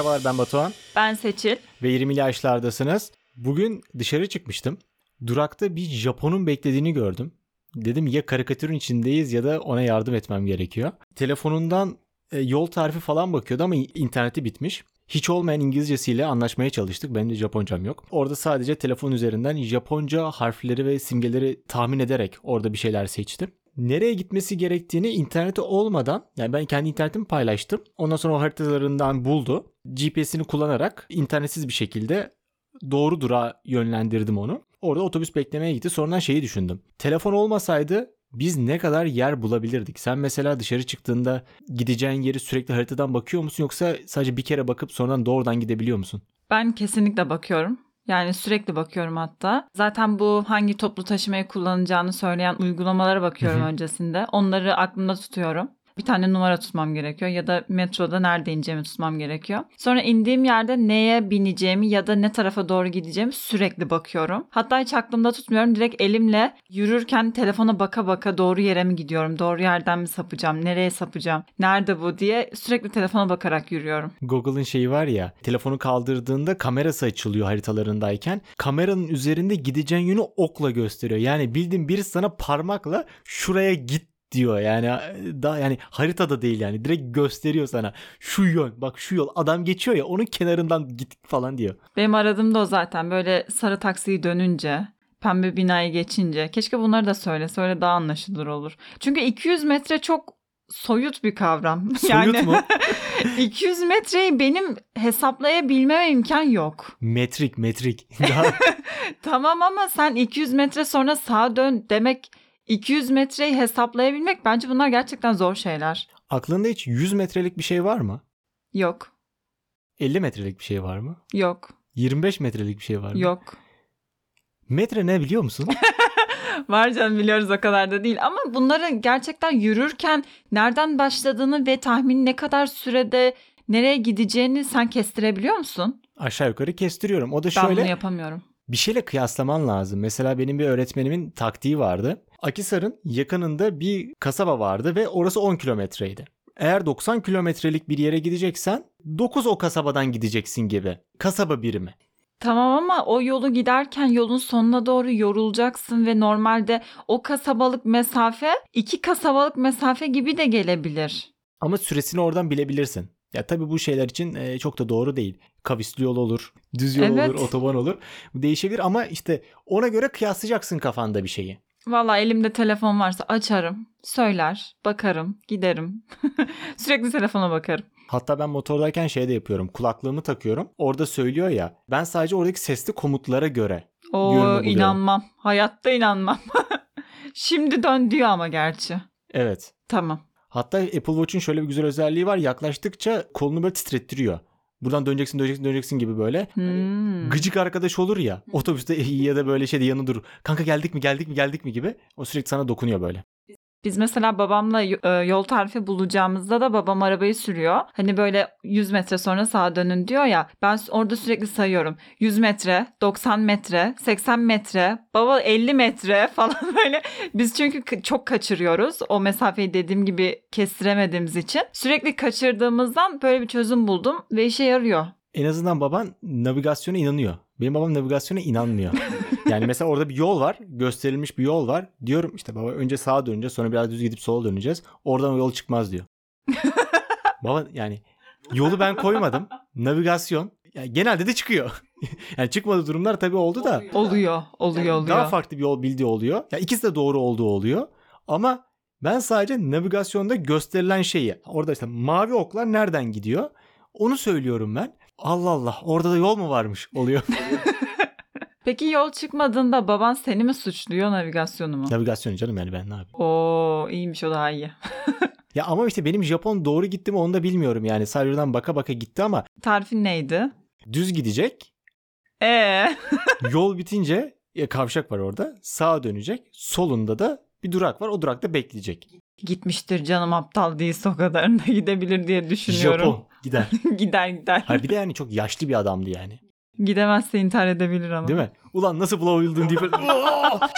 Merhabalar ben Batuhan Ben Seçil. ve 20'li yaşlardasınız. Bugün dışarı çıkmıştım. Durakta bir Japon'un beklediğini gördüm. Dedim ya karikatürün içindeyiz ya da ona yardım etmem gerekiyor. Telefonundan e, yol tarifi falan bakıyordu ama interneti bitmiş. Hiç olmayan İngilizcesiyle anlaşmaya çalıştık. Benim de Japoncam yok. Orada sadece telefon üzerinden Japonca harfleri ve simgeleri tahmin ederek orada bir şeyler seçtim. Nereye gitmesi gerektiğini interneti olmadan yani ben kendi internetimi paylaştım. Ondan sonra o haritalarından buldu. GPS'ini kullanarak internetsiz bir şekilde doğru durağa yönlendirdim onu. Orada otobüs beklemeye gitti. Sonradan şeyi düşündüm. Telefon olmasaydı biz ne kadar yer bulabilirdik? Sen mesela dışarı çıktığında gideceğin yeri sürekli haritadan bakıyor musun yoksa sadece bir kere bakıp sonradan doğrudan gidebiliyor musun? Ben kesinlikle bakıyorum. Yani sürekli bakıyorum hatta. Zaten bu hangi toplu taşımayı kullanacağını söyleyen uygulamalara bakıyorum öncesinde. Onları aklımda tutuyorum. Bir tane numara tutmam gerekiyor ya da metroda nerede ineceğimi tutmam gerekiyor. Sonra indiğim yerde neye bineceğimi ya da ne tarafa doğru gideceğimi sürekli bakıyorum. Hatta hiç aklımda tutmuyorum. Direkt elimle yürürken telefona baka baka doğru yere mi gidiyorum? Doğru yerden mi sapacağım? Nereye sapacağım? Nerede bu diye sürekli telefona bakarak yürüyorum. Google'ın şeyi var ya telefonu kaldırdığında kamerası açılıyor haritalarındayken kameranın üzerinde gideceğin yönü okla gösteriyor. Yani bildiğin birisi sana parmakla şuraya git diyor yani daha yani haritada değil yani direkt gösteriyor sana şu yön bak şu yol adam geçiyor ya onun kenarından git falan diyor. Benim aradığım da o zaten böyle sarı taksiyi dönünce pembe binayı geçince keşke bunları da söylese öyle daha anlaşılır olur. Çünkü 200 metre çok soyut bir kavram. Soyut mu? 200 metreyi benim hesaplayabilmeme imkan yok. Metrik metrik. Daha Tamam ama sen 200 metre sonra sağa dön demek 200 metreyi hesaplayabilmek bence bunlar gerçekten zor şeyler. aklında hiç 100 metrelik bir şey var mı? Yok. 50 metrelik bir şey var mı? Yok. 25 metrelik bir şey var mı? Yok. Metre ne biliyor musun? Var canım biliyoruz o kadar da değil ama bunları gerçekten yürürken nereden başladığını ve tahmin ne kadar sürede nereye gideceğini sen kestirebiliyor musun? Aşağı yukarı kestiriyorum. O da Ben şöyle bunu yapamıyorum. bir şeyle kıyaslaman lazım. Mesela benim bir öğretmenimin taktiği vardı. Akisar'ın yakınında bir kasaba vardı ve orası 10 kilometreydi. Eğer 90 kilometrelik bir yere gideceksen 9 o kasabadan gideceksin gibi. Kasaba birimi. Tamam ama o yolu giderken yolun sonuna doğru yorulacaksın ve normalde o kasabalık mesafe iki kasabalık mesafe gibi de gelebilir. Ama süresini oradan bilebilirsin. Ya tabii bu şeyler için e, çok da doğru değil. Kavisli yol olur, düz yol Evet. olur, otoban olur. Bu değişebilir ama işte ona göre kıyaslayacaksın kafanda bir şeyi. Valla elimde telefon varsa açarım, söyler, bakarım, giderim. Sürekli telefona bakarım. Hatta ben motordayken şey de yapıyorum. Kulaklığımı takıyorum. Orada söylüyor ya. Ben sadece oradaki sesli komutlara göre Oo inanmam. Hayatta inanmam. Şimdi dön diyor ama gerçi. Evet. Tamam. Hatta Apple Watch'un şöyle bir güzel özelliği var. Yaklaştıkça kolunu böyle titrettiriyor. Buradan döneceksin döneceksin döneceksin gibi böyle. Hmm. Gıcık arkadaş olur ya. Otobüste ya da böyle şeyde yanı durur. Kanka geldik mi geldik mi geldik mi gibi. O sürekli sana dokunuyor böyle. Biz mesela babamla e, yol tarifi bulacağımızda da babam arabayı sürüyor. Hani böyle 100 metre sonra sağa dönün diyor ya. Ben orada sürekli sayıyorum. 100 metre, 90 metre, 80 metre, baba 50 metre falan böyle. Biz çünkü çok kaçırıyoruz. O mesafeyi dediğim gibi kestiremediğimiz için. Sürekli kaçırdığımızdan böyle bir çözüm buldum ve işe yarıyor. En azından baban navigasyona inanıyor. Benim babam navigasyona inanmıyor. yani mesela orada bir yol var. Gösterilmiş bir yol var. Diyorum işte baba önce sağa döneceğiz sonra biraz düz gidip sola döneceğiz. Oradan o yol çıkmaz diyor. baba yani yolu ben koymadım. Navigasyon yani genelde de çıkıyor. yani çıkmadığı durumlar tabii oldu da. Oluyor, oluyor, oluyor. Daha farklı bir yol bildiği oluyor. Ya ikisi de doğru olduğu oluyor. Ama ben sadece navigasyonda gösterilen şeyi orada işte mavi oklar nereden gidiyor? Onu söylüyorum ben. Allah Allah orada da yol mu varmış oluyor. Peki yol çıkmadığında baban seni mi suçluyor navigasyonu mu? Navigasyon canım yani ben ne yapayım. Oo iyiymiş o daha iyi. Ya ama işte benim Japon doğru gitti mi onu da bilmiyorum yani. Sadece oradan baka baka gitti ama Tarifin neydi? düz gidecek. Ee, Yol bitince ya kavşak var orada. Sağa dönecek. Solunda da bir durak var. O durakta bekleyecek. gitmiştir canım aptal değilse o kadarına gidebilir diye düşünüyorum. Japon gider. gider gider. Hayır bir de yani çok yaşlı bir adamdı yani. Gidemezse intihar edebilir ama. Değil mi? Ulan nasıl bulabildin diye böyle "Aa!"